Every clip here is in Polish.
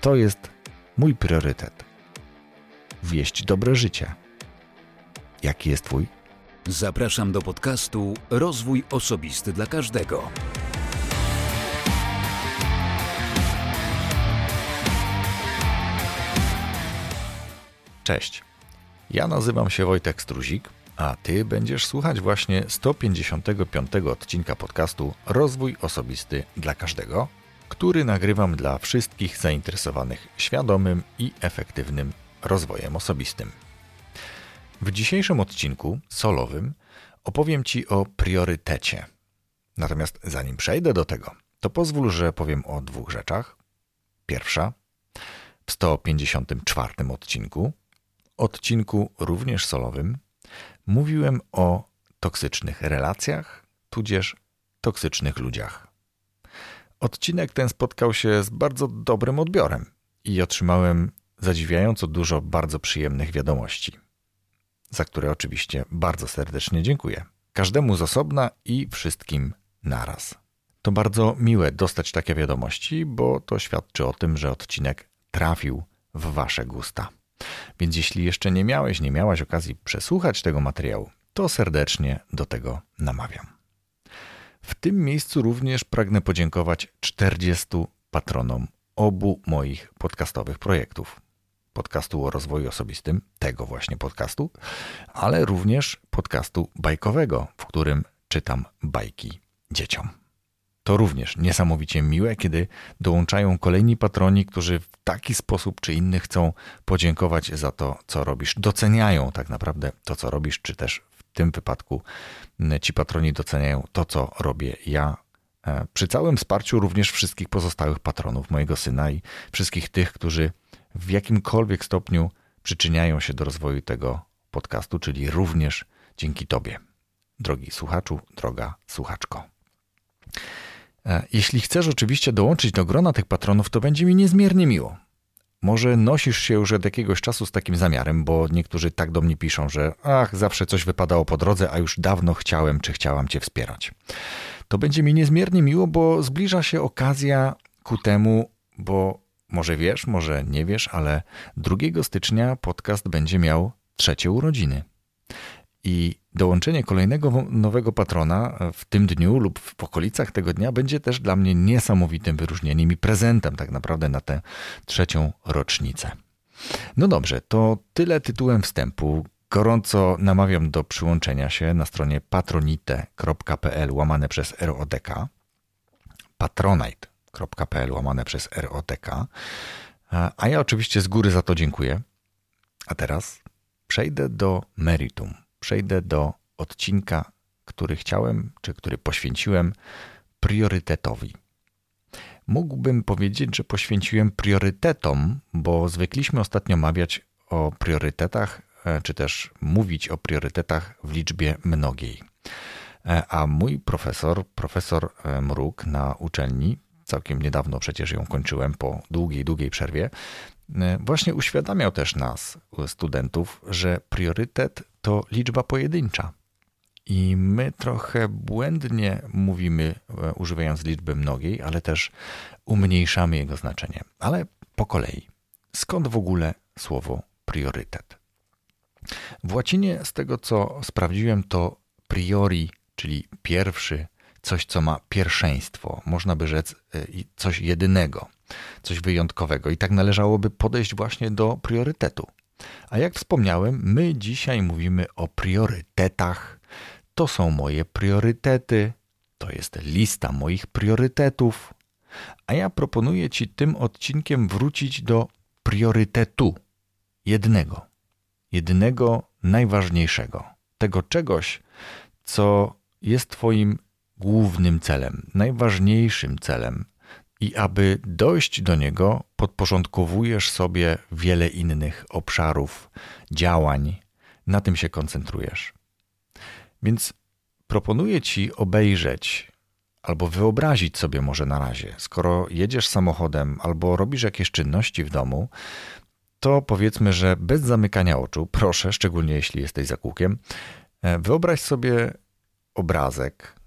to jest mój priorytet. Wieść dobre życie. Jaki jest Twój? Zapraszam do podcastu Rozwój Osobisty dla Każdego. Cześć. Ja nazywam się Wojtek Struzik, a Ty będziesz słuchać właśnie 155 odcinka podcastu Rozwój Osobisty dla Każdego, który nagrywam dla wszystkich zainteresowanych świadomym i efektywnym rozwojem osobistym. W dzisiejszym odcinku solowym opowiem Ci o priorytecie. Natomiast zanim przejdę do tego, to pozwól, że powiem o dwóch rzeczach. Pierwsza, w 154 odcinku, odcinku również solowym, mówiłem o toksycznych relacjach, tudzież toksycznych ludziach. Odcinek ten spotkał się z bardzo dobrym odbiorem i otrzymałem zadziwiająco dużo bardzo przyjemnych wiadomości, za które oczywiście bardzo serdecznie dziękuję. Każdemu z osobna i wszystkim naraz. To bardzo miłe dostać takie wiadomości, bo to świadczy o tym, że odcinek trafił w Wasze gusta. Więc jeśli jeszcze nie miałeś, nie miałaś okazji przesłuchać tego materiału, to serdecznie do tego namawiam. W tym miejscu również pragnę podziękować 40 patronom obu moich podcastowych projektów. Podcastu o rozwoju osobistym, tego właśnie podcastu, ale również podcastu bajkowego, w którym czytam bajki dzieciom. To również niesamowicie miłe, kiedy dołączają kolejni patroni, którzy w taki sposób czy inny chcą podziękować za to, co robisz. Doceniają tak naprawdę to, co robisz, czy też tym wypadku ci patroni doceniają to, co robię ja. E, przy całym wsparciu również wszystkich pozostałych patronów, mojego syna i wszystkich tych, którzy w jakimkolwiek stopniu przyczyniają się do rozwoju tego podcastu, czyli również dzięki Tobie, drogi słuchaczu, droga słuchaczko. E, jeśli chcesz oczywiście dołączyć do grona tych patronów, to będzie mi niezmiernie miło. Może nosisz się już od jakiegoś czasu z takim zamiarem, bo niektórzy tak do mnie piszą, że ach, zawsze coś wypadało po drodze, a już dawno chciałem czy chciałam Cię wspierać. To będzie mi niezmiernie miło, bo zbliża się okazja ku temu, bo może wiesz, może nie wiesz, ale 2 stycznia podcast będzie miał trzecie urodziny. I dołączenie kolejnego nowego patrona w tym dniu lub w okolicach tego dnia będzie też dla mnie niesamowitym wyróżnieniem i prezentem tak naprawdę na tę trzecią rocznicę. No dobrze, to tyle tytułem wstępu. Gorąco namawiam do przyłączenia się na stronie patronite.pl łamane przez RODK patronite.pl łamane przez RODK a ja oczywiście z góry za to dziękuję. A teraz przejdę do meritum przejdę do odcinka, który chciałem, czy który poświęciłem priorytetowi. Mógłbym powiedzieć, że poświęciłem priorytetom, bo zwykliśmy ostatnio mawiać o priorytetach, e, czy też mówić o priorytetach w liczbie mnogiej. E, a mój profesor, profesor e, Mruk na uczelni, całkiem niedawno przecież ją kończyłem po długiej, długiej przerwie, właśnie uświadamiał też nas, studentów, że priorytet to liczba pojedyncza. I my trochę błędnie mówimy, e, używając liczby mnogiej, ale też umniejszamy jego znaczenie. Ale po kolei. Skąd w ogóle słowo priorytet? W łacinie, z tego co sprawdziłem, to priori, czyli pierwszy, coś co ma pierwszeństwo, można by rzec e, coś jedynego, coś wyjątkowego. I tak należałoby podejść właśnie do priorytetu. A jak wspomniałem, my dzisiaj mówimy o priorytetach. To są moje priorytety, to jest lista moich priorytetów. A ja proponuję Ci tym odcinkiem wrócić do priorytetu jednego, jednego najważniejszego, tego czegoś, co jest Twoim głównym celem, najważniejszym celem, i aby dojść do niego, podporządkowujesz sobie wiele innych obszarów, działań, na tym się koncentrujesz. Więc proponuję ci obejrzeć albo wyobrazić sobie może na razie, skoro jedziesz samochodem albo robisz jakieś czynności w domu, to powiedzmy, że bez zamykania oczu, proszę, szczególnie jeśli jesteś za kółkiem, e, wyobraź sobie obrazek,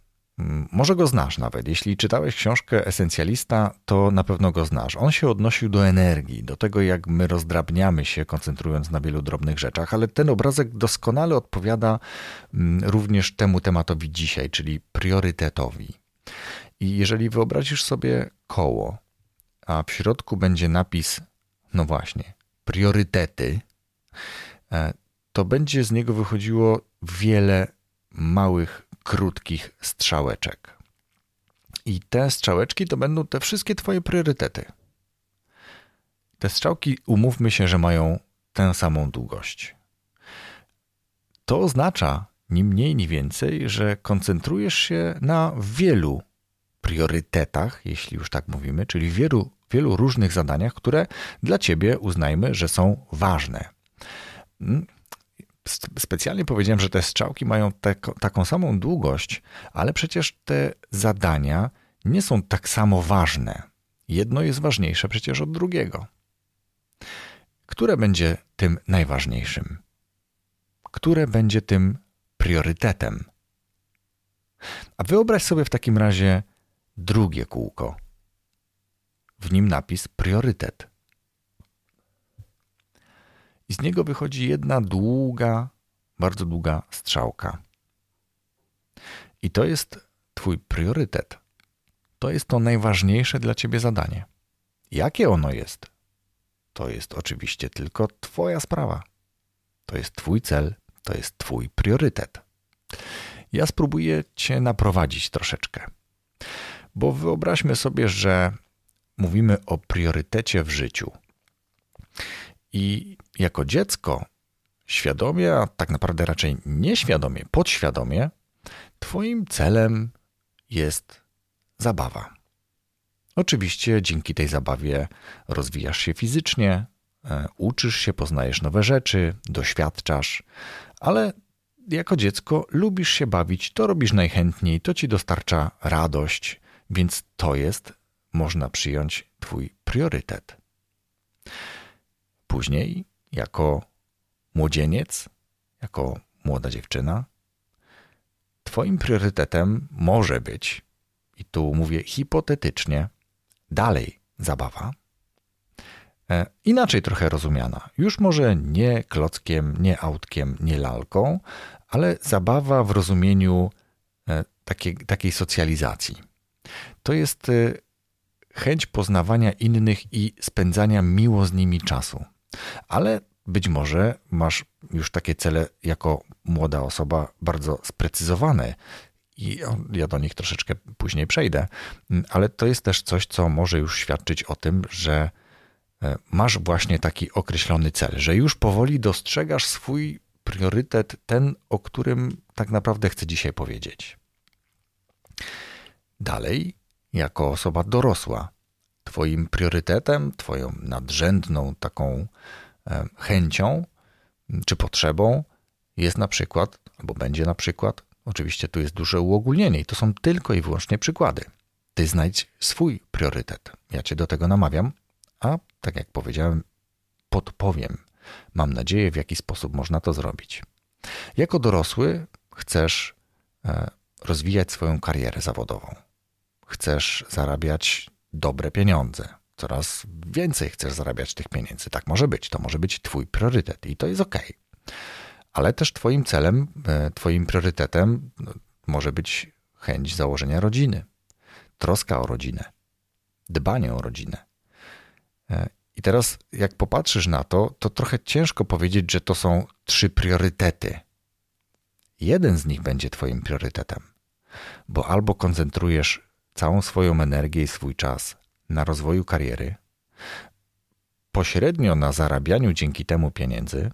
może go znasz nawet. Jeśli czytałeś książkę Esencjalista, to na pewno go znasz. On się odnosił do energii, do tego, jak my rozdrabniamy się, koncentrując na wielu drobnych rzeczach, ale ten obrazek doskonale odpowiada mm, również temu tematowi dzisiaj, czyli priorytetowi. I jeżeli wyobrazisz sobie koło, a w środku będzie napis, no właśnie, priorytety, e, to będzie z niego wychodziło wiele małych krótkich strzałeczek. I te strzałeczki to będą te wszystkie Twoje priorytety. Te strzałki, umówmy się, że mają tę samą długość. To oznacza, ni mniej, ni więcej, że koncentrujesz się na wielu priorytetach, jeśli już tak mówimy, czyli wielu, wielu różnych zadaniach, które dla Ciebie uznajmy, że są ważne. Specjalnie powiedziałem, że te strzałki mają te, taką samą długość, ale przecież te zadania nie są tak samo ważne. Jedno jest ważniejsze przecież od drugiego. Które będzie tym najważniejszym? Które będzie tym priorytetem? A wyobraź sobie w takim razie drugie kółko. W nim napis priorytet i z niego wychodzi jedna długa, bardzo długa strzałka. I to jest Twój priorytet. To jest to najważniejsze dla Ciebie zadanie. Jakie ono jest? To jest oczywiście tylko Twoja sprawa. To jest Twój cel, to jest Twój priorytet. Ja spróbuję Cię naprowadzić troszeczkę. Bo wyobraźmy sobie, że mówimy o priorytecie w życiu. I jako dziecko, świadomie, a tak naprawdę raczej nieświadomie, podświadomie, Twoim celem jest zabawa. Oczywiście dzięki tej zabawie rozwijasz się fizycznie, e, uczysz się, poznajesz nowe rzeczy, doświadczasz, ale jako dziecko lubisz się bawić, to robisz najchętniej, to ci dostarcza radość, więc to jest, można przyjąć, Twój priorytet. Później, jako młodzieniec, jako młoda dziewczyna, Twoim priorytetem może być, i tu mówię hipotetycznie, dalej zabawa, e, inaczej trochę rozumiana. Już może nie klockiem, nie autkiem, nie lalką, ale zabawa w rozumieniu e, takiej, takiej socjalizacji. To jest e, chęć poznawania innych i spędzania miło z nimi czasu. Ale być może masz już takie cele jako młoda osoba bardzo sprecyzowane. I ja do nich troszeczkę później przejdę, ale to jest też coś, co może już świadczyć o tym, że e, masz właśnie taki określony cel, że już powoli dostrzegasz swój priorytet, ten, o którym tak naprawdę chcę dzisiaj powiedzieć. Dalej, jako osoba dorosła, Twoim priorytetem, Twoją nadrzędną taką chęcią czy potrzebą jest na przykład, albo będzie na przykład, oczywiście tu jest duże uogólnienie i to są tylko i wyłącznie przykłady. Ty znajdź swój priorytet. Ja Cię do tego namawiam, a tak jak powiedziałem, podpowiem, mam nadzieję, w jaki sposób można to zrobić. Jako dorosły chcesz e, rozwijać swoją karierę zawodową. Chcesz zarabiać dobre pieniądze. Coraz więcej chcesz zarabiać tych pieniędzy. Tak może być. To może być Twój priorytet i to jest ok. Ale też Twoim celem, e, Twoim priorytetem no, może być chęć założenia rodziny, troska o rodzinę, dbanie o rodzinę. E, I teraz, jak popatrzysz na to, to trochę ciężko powiedzieć, że to są trzy priorytety. Jeden z nich będzie Twoim priorytetem, bo albo koncentrujesz całą swoją energię i swój czas na rozwoju kariery, pośrednio na zarabianiu dzięki temu pieniędzy,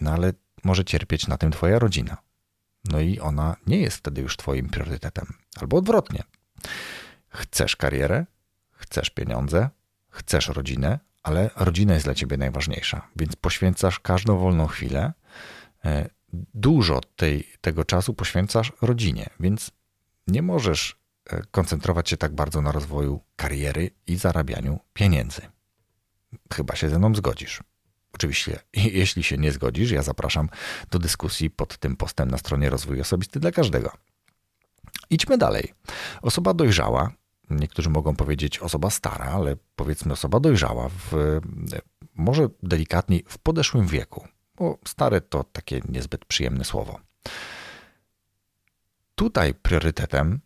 no ale może cierpieć na tym Twoja rodzina. No i ona nie jest wtedy już Twoim priorytetem. Albo odwrotnie. Chcesz karierę, chcesz pieniądze, chcesz rodzinę, ale rodzina jest dla Ciebie najważniejsza, więc poświęcasz każdą wolną chwilę. E, dużo tej, tego czasu poświęcasz rodzinie, więc nie możesz koncentrować się tak bardzo na rozwoju kariery i zarabianiu pieniędzy. Chyba się ze mną zgodzisz. Oczywiście, jeśli się nie zgodzisz, ja zapraszam do dyskusji pod tym postem na stronie Rozwój Osobisty dla Każdego. Idźmy dalej. Osoba dojrzała, niektórzy mogą powiedzieć osoba stara, ale powiedzmy osoba dojrzała, w, może delikatniej w podeszłym wieku, bo stare to takie niezbyt przyjemne słowo. Tutaj priorytetem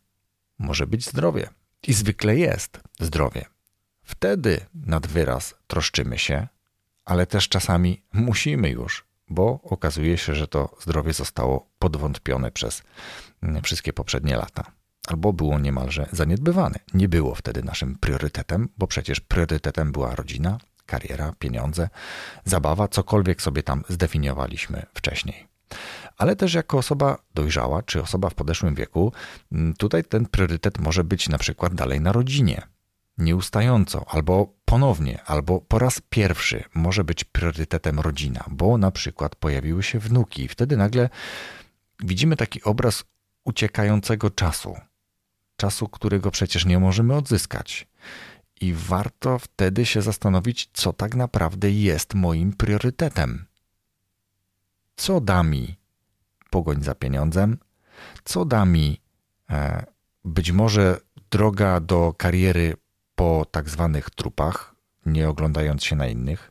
może być zdrowie i zwykle jest zdrowie. Wtedy nad wyraz troszczymy się, ale też czasami musimy już, bo okazuje się, że to zdrowie zostało podwątpione przez mm, wszystkie poprzednie lata. Albo było niemalże zaniedbywane. Nie było wtedy naszym priorytetem, bo przecież priorytetem była rodzina, kariera, pieniądze, zabawa, cokolwiek sobie tam zdefiniowaliśmy wcześniej. Ale też jako osoba dojrzała, czy osoba w podeszłym wieku, mm, tutaj ten priorytet może być na przykład dalej na rodzinie, nieustająco, albo ponownie, albo po raz pierwszy może być priorytetem rodzina, bo na przykład pojawiły się wnuki, i wtedy nagle widzimy taki obraz uciekającego czasu. Czasu, którego przecież nie możemy odzyskać. I warto wtedy się zastanowić, co tak naprawdę jest moim priorytetem. Co da mi pogoń za pieniądzem? Co da mi e, być może droga do kariery po tak zwanych trupach, nie oglądając się na innych.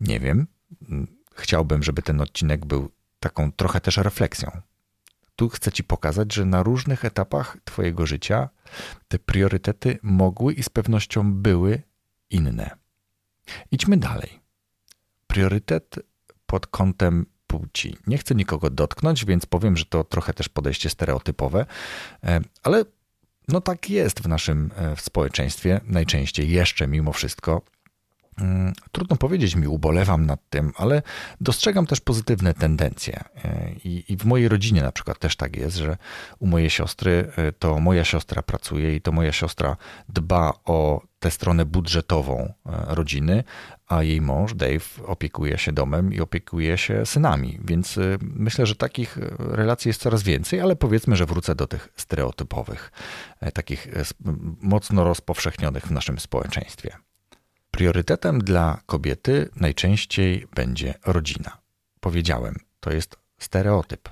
Nie wiem. Chciałbym, żeby ten odcinek był taką trochę też refleksją. Tu chcę Ci pokazać, że na różnych etapach Twojego życia te priorytety mogły i z pewnością były inne. Idźmy dalej. Priorytet pod kątem płci. Nie chcę nikogo dotknąć, więc powiem, że to trochę też podejście stereotypowe, e, ale no tak jest w naszym e, w społeczeństwie, najczęściej jeszcze mimo wszystko. Mm, trudno powiedzieć mi, ubolewam nad tym, ale dostrzegam też pozytywne tendencje. E, I, I, w mojej rodzinie na przykład też tak jest, że u mojej siostry e, to moja siostra pracuje i to moja siostra dba o tę stronę budżetową rodziny, a jej mąż Dave opiekuje się domem i opiekuje się synami. Więc myślę, że takich relacji jest coraz więcej, ale powiedzmy, że wrócę do tych stereotypowych, takich mocno rozpowszechnionych w naszym społeczeństwie. Priorytetem dla kobiety najczęściej będzie rodzina. Powiedziałem, to jest stereotyp,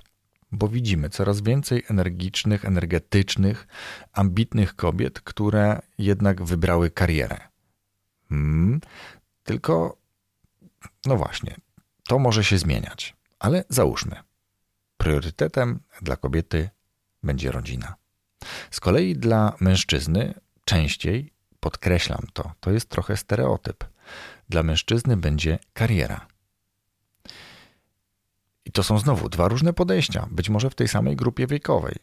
bo widzimy coraz więcej energicznych, energetycznych, ambitnych kobiet, które jednak wybrały karierę. Hmm, tylko, no właśnie, to może się zmieniać, ale załóżmy, priorytetem dla kobiety będzie rodzina. Z kolei dla mężczyzny częściej podkreślam to, to jest trochę stereotyp. Dla mężczyzny będzie kariera. I to są znowu dwa różne podejścia, być może w tej samej grupie wiekowej.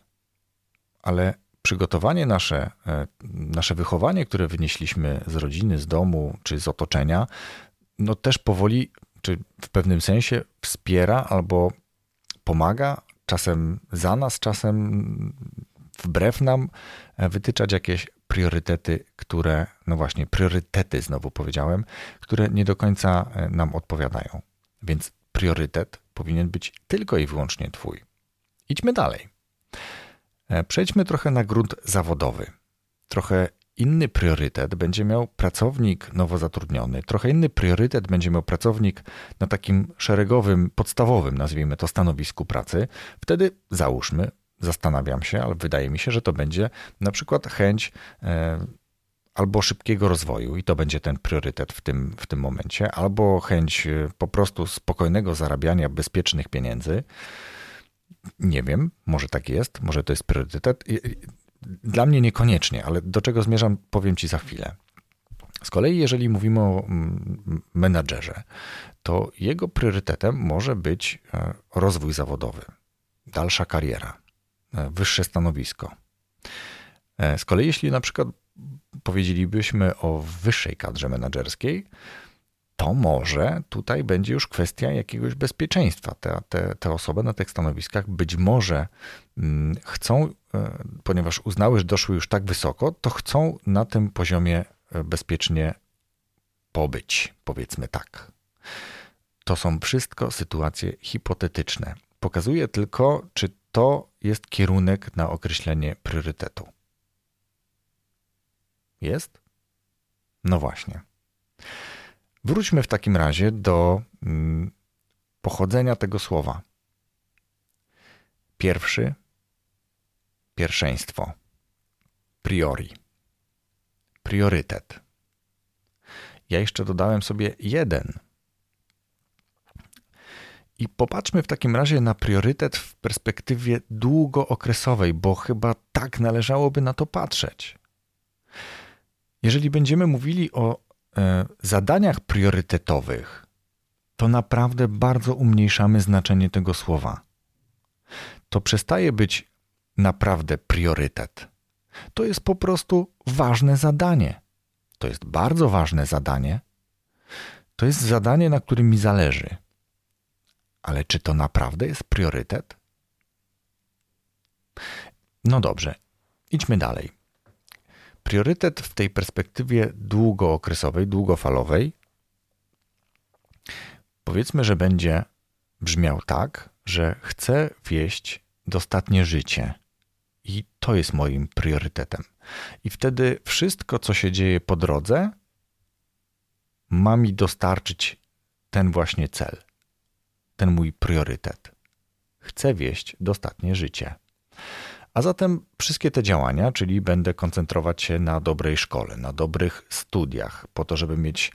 Ale przygotowanie nasze, e, nasze wychowanie, które wynieśliśmy z rodziny, z domu czy z otoczenia, no też powoli, czy w pewnym sensie wspiera albo pomaga, czasem za nas, czasem wbrew nam, e, wytyczać jakieś priorytety, które, no właśnie, priorytety znowu powiedziałem, które nie do końca e, nam odpowiadają. Więc priorytet powinien być tylko i wyłącznie Twój. Idźmy dalej. E, przejdźmy trochę na grunt zawodowy. Trochę inny priorytet będzie miał pracownik nowo zatrudniony, trochę inny priorytet będzie miał pracownik na takim szeregowym, podstawowym, nazwijmy to, stanowisku pracy. Wtedy załóżmy, zastanawiam się, ale wydaje mi się, że to będzie na przykład chęć e, albo szybkiego rozwoju, i to będzie ten priorytet w tym, w tym momencie, albo chęć e, po prostu spokojnego zarabiania bezpiecznych pieniędzy. Nie wiem, może tak jest, może to jest priorytet. Dla mnie niekoniecznie, ale do czego zmierzam, powiem Ci za chwilę. Z kolei, jeżeli mówimy o mm, menadżerze, to jego priorytetem może być e, rozwój zawodowy, dalsza kariera, wyższe stanowisko. E, z kolei, jeśli na przykład powiedzielibyśmy o wyższej kadrze menedżerskiej, to może tutaj będzie już kwestia jakiegoś bezpieczeństwa. Te, te, te osoby na tych stanowiskach być może mm, chcą, e, ponieważ uznały, że doszły już tak wysoko, to chcą na tym poziomie bezpiecznie pobyć, powiedzmy tak. To są wszystko sytuacje hipotetyczne. Pokazuje tylko, czy to jest kierunek na określenie priorytetu. Jest? No właśnie. Wróćmy w takim razie do mm, pochodzenia tego słowa. Pierwszy pierwszeństwo. Priori. Priorytet. Ja jeszcze dodałem sobie jeden. I popatrzmy w takim razie na priorytet w perspektywie długookresowej, bo chyba tak należałoby na to patrzeć. Jeżeli będziemy mówili o e, zadaniach priorytetowych, to naprawdę bardzo umniejszamy znaczenie tego słowa. To przestaje być naprawdę priorytet. To jest po prostu ważne zadanie. To jest bardzo ważne zadanie. To jest zadanie, na którym mi zależy. Ale czy to naprawdę jest priorytet? No dobrze, idźmy dalej. Priorytet w tej perspektywie długookresowej, długofalowej, powiedzmy, że będzie brzmiał tak, że chcę wieść dostatnie życie. I to jest moim priorytetem. I wtedy wszystko, co się dzieje po drodze, ma mi dostarczyć ten właśnie cel, ten mój priorytet. Chcę wieść dostatnie życie. A zatem wszystkie te działania, czyli będę koncentrować się na dobrej szkole, na dobrych studiach, po to, żeby mieć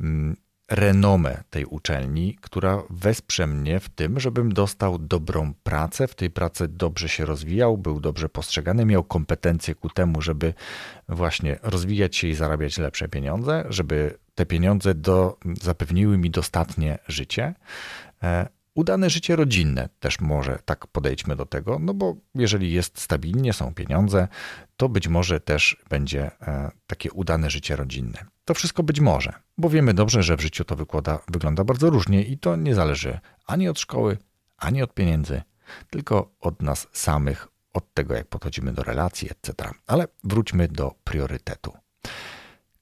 mm, renomę tej uczelni, która wesprze mnie w tym, żebym dostał dobrą pracę, w tej pracy dobrze się rozwijał, był dobrze postrzegany, miał kompetencje ku temu, żeby właśnie rozwijać się i zarabiać lepsze pieniądze, żeby te pieniądze do, zapewniły mi dostatnie życie. E, Udane życie rodzinne też może tak podejdźmy do tego, no bo jeżeli jest stabilnie, są pieniądze, to być może też będzie e, takie udane życie rodzinne. To wszystko być może, bo wiemy dobrze, że w życiu to wykłada, wygląda bardzo różnie i to nie zależy ani od szkoły, ani od pieniędzy, tylko od nas samych, od tego, jak podchodzimy do relacji, etc. Ale wróćmy do priorytetu.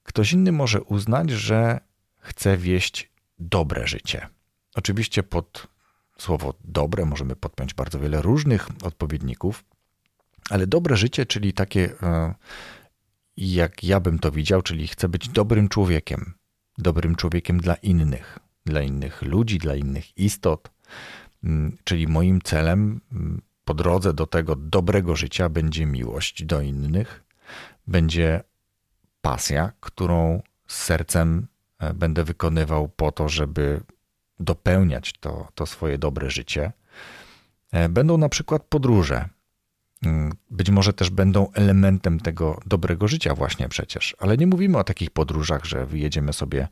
Ktoś inny może uznać, że chce wieść dobre życie. Oczywiście pod słowo dobre możemy podpiąć bardzo wiele różnych odpowiedników, ale dobre życie, czyli takie, e, jak ja bym to widział, czyli chcę być dobrym człowiekiem, dobrym człowiekiem dla innych, dla innych ludzi, dla innych istot. Mm, czyli moim celem mm, po drodze do tego dobrego życia będzie miłość do innych, będzie pasja, którą z sercem e, będę wykonywał po to, żeby dopełniać to, to swoje dobre życie, e, będą na przykład podróże. Mm, być może też będą elementem tego dobrego życia, właśnie przecież. Ale nie mówimy o takich podróżach, że wyjedziemy sobie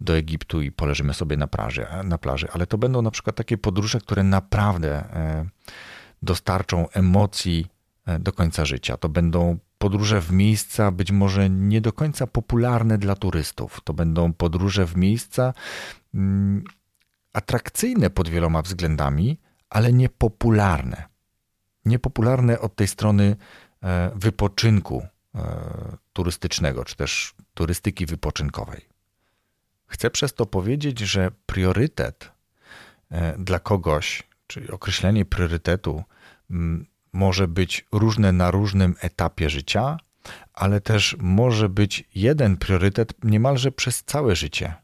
do Egiptu i poleżymy sobie na plaży, na plaży, ale to będą na przykład takie podróże, które naprawdę e, dostarczą emocji e, do końca życia. To będą podróże w miejsca być może nie do końca popularne dla turystów. To będą podróże w miejsca, mm, atrakcyjne pod wieloma względami, ale niepopularne. Niepopularne od tej strony e, wypoczynku e, turystycznego, czy też turystyki wypoczynkowej. Chcę przez to powiedzieć, że priorytet e, dla kogoś, czyli określenie priorytetu, może być różne na różnym etapie życia, ale też może być jeden priorytet niemalże przez całe życie.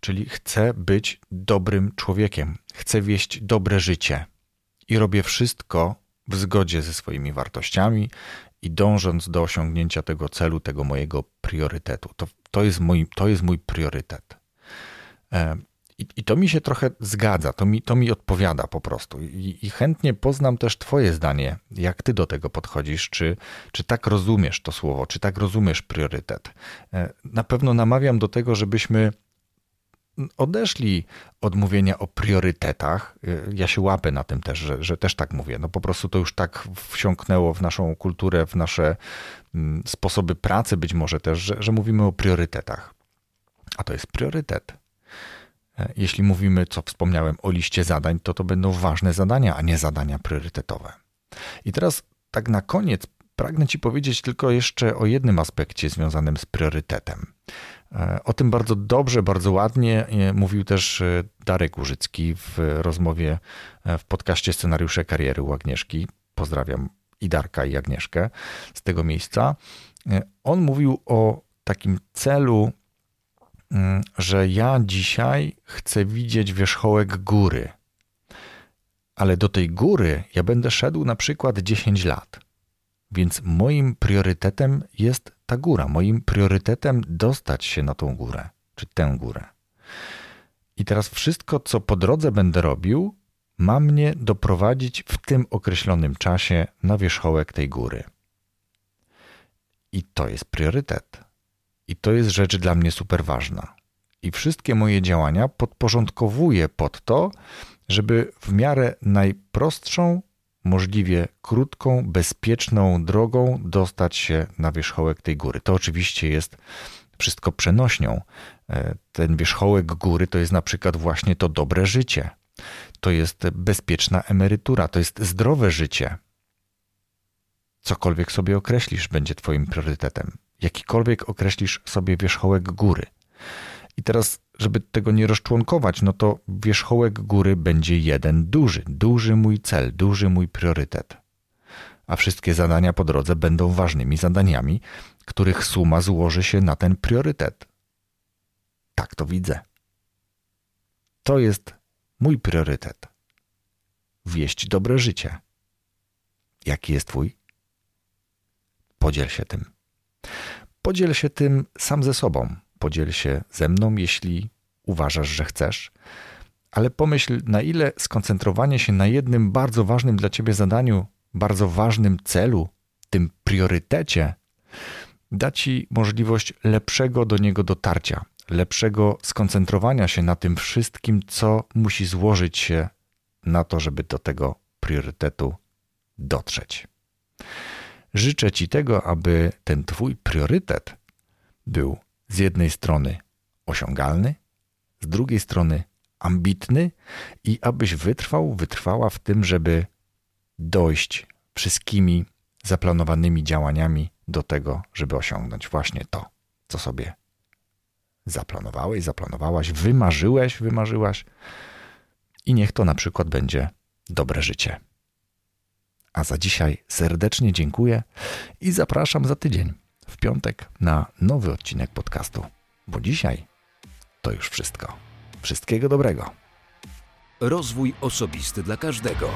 Czyli chcę być dobrym człowiekiem, chcę wieść dobre życie i robię wszystko w zgodzie ze swoimi wartościami i dążąc do osiągnięcia tego celu, tego mojego priorytetu. To, to, jest, mój, to jest mój priorytet. E, I, I, to mi się trochę zgadza, to mi, to mi odpowiada po prostu. I, I, chętnie poznam też Twoje zdanie, jak Ty do tego podchodzisz, czy, czy tak rozumiesz to słowo, czy tak rozumiesz priorytet. E, na pewno namawiam do tego, żebyśmy odeszli od mówienia o priorytetach. Ja się łapę na tym też, że, że, też tak mówię. No po prostu to już tak wsiąknęło w naszą kulturę, w nasze mm, sposoby pracy być może też, że, że mówimy o priorytetach. A to jest priorytet. E, jeśli mówimy, co wspomniałem, o liście zadań, to to będą ważne zadania, a nie zadania priorytetowe. I teraz tak na koniec pragnę Ci powiedzieć tylko jeszcze o jednym aspekcie związanym z priorytetem. E, o tym bardzo dobrze, bardzo ładnie e, mówił też e, Darek Użycki w rozmowie w podcaście Scenariusze Kariery u Agnieszki. Pozdrawiam i Darka, i Agnieszkę z tego miejsca. On mówił o takim celu, mm, że ja dzisiaj chcę widzieć wierzchołek góry, ale do tej góry ja będę szedł na przykład 10 lat. Więc moim priorytetem jest ta góra. Moim priorytetem dostać się na tą górę, czy tę górę. I teraz wszystko, co po drodze będę robił, ma mnie doprowadzić w tym określonym czasie na wierzchołek tej góry. I to jest priorytet. I to jest rzecz dla mnie super ważna. I wszystkie moje działania podporządkowuję pod to, żeby w miarę najprostszą, możliwie krótką, bezpieczną drogą dostać się na wierzchołek tej góry. To oczywiście jest wszystko przenośnią. E, ten wierzchołek góry to jest na przykład właśnie to dobre życie. To jest bezpieczna emerytura, to jest zdrowe życie. Cokolwiek sobie określisz, będzie Twoim priorytetem. Jakikolwiek określisz sobie wierzchołek góry. I teraz, żeby tego nie rozczłonkować, no to wierzchołek góry będzie jeden duży, duży mój cel, duży mój priorytet. A wszystkie zadania po drodze będą ważnymi zadaniami, których suma złoży się na ten priorytet. Tak to widzę. To jest mój priorytet. Wieść dobre życie. Jaki jest Twój? Podziel się tym. Podziel się tym sam ze sobą. Podziel się ze mną, jeśli uważasz, że chcesz. Ale pomyśl, na ile skoncentrowanie się na jednym bardzo ważnym dla ciebie zadaniu, bardzo ważnym celu, tym priorytecie, da ci możliwość lepszego do niego dotarcia, lepszego skoncentrowania się na tym wszystkim, co musi złożyć się na to, żeby do tego priorytetu dotrzeć. Życzę Ci tego, aby ten Twój priorytet był z jednej strony osiągalny, z drugiej strony ambitny i abyś wytrwał, wytrwała w tym, żeby dojść wszystkimi zaplanowanymi działaniami do tego, żeby osiągnąć właśnie to, co sobie zaplanowałeś, zaplanowałaś, wymarzyłeś, wymarzyłaś i niech to na przykład będzie dobre życie. A za dzisiaj serdecznie dziękuję i zapraszam za tydzień, w piątek, na nowy odcinek podcastu. Bo dzisiaj to już wszystko. Wszystkiego dobrego. Rozwój osobisty dla każdego.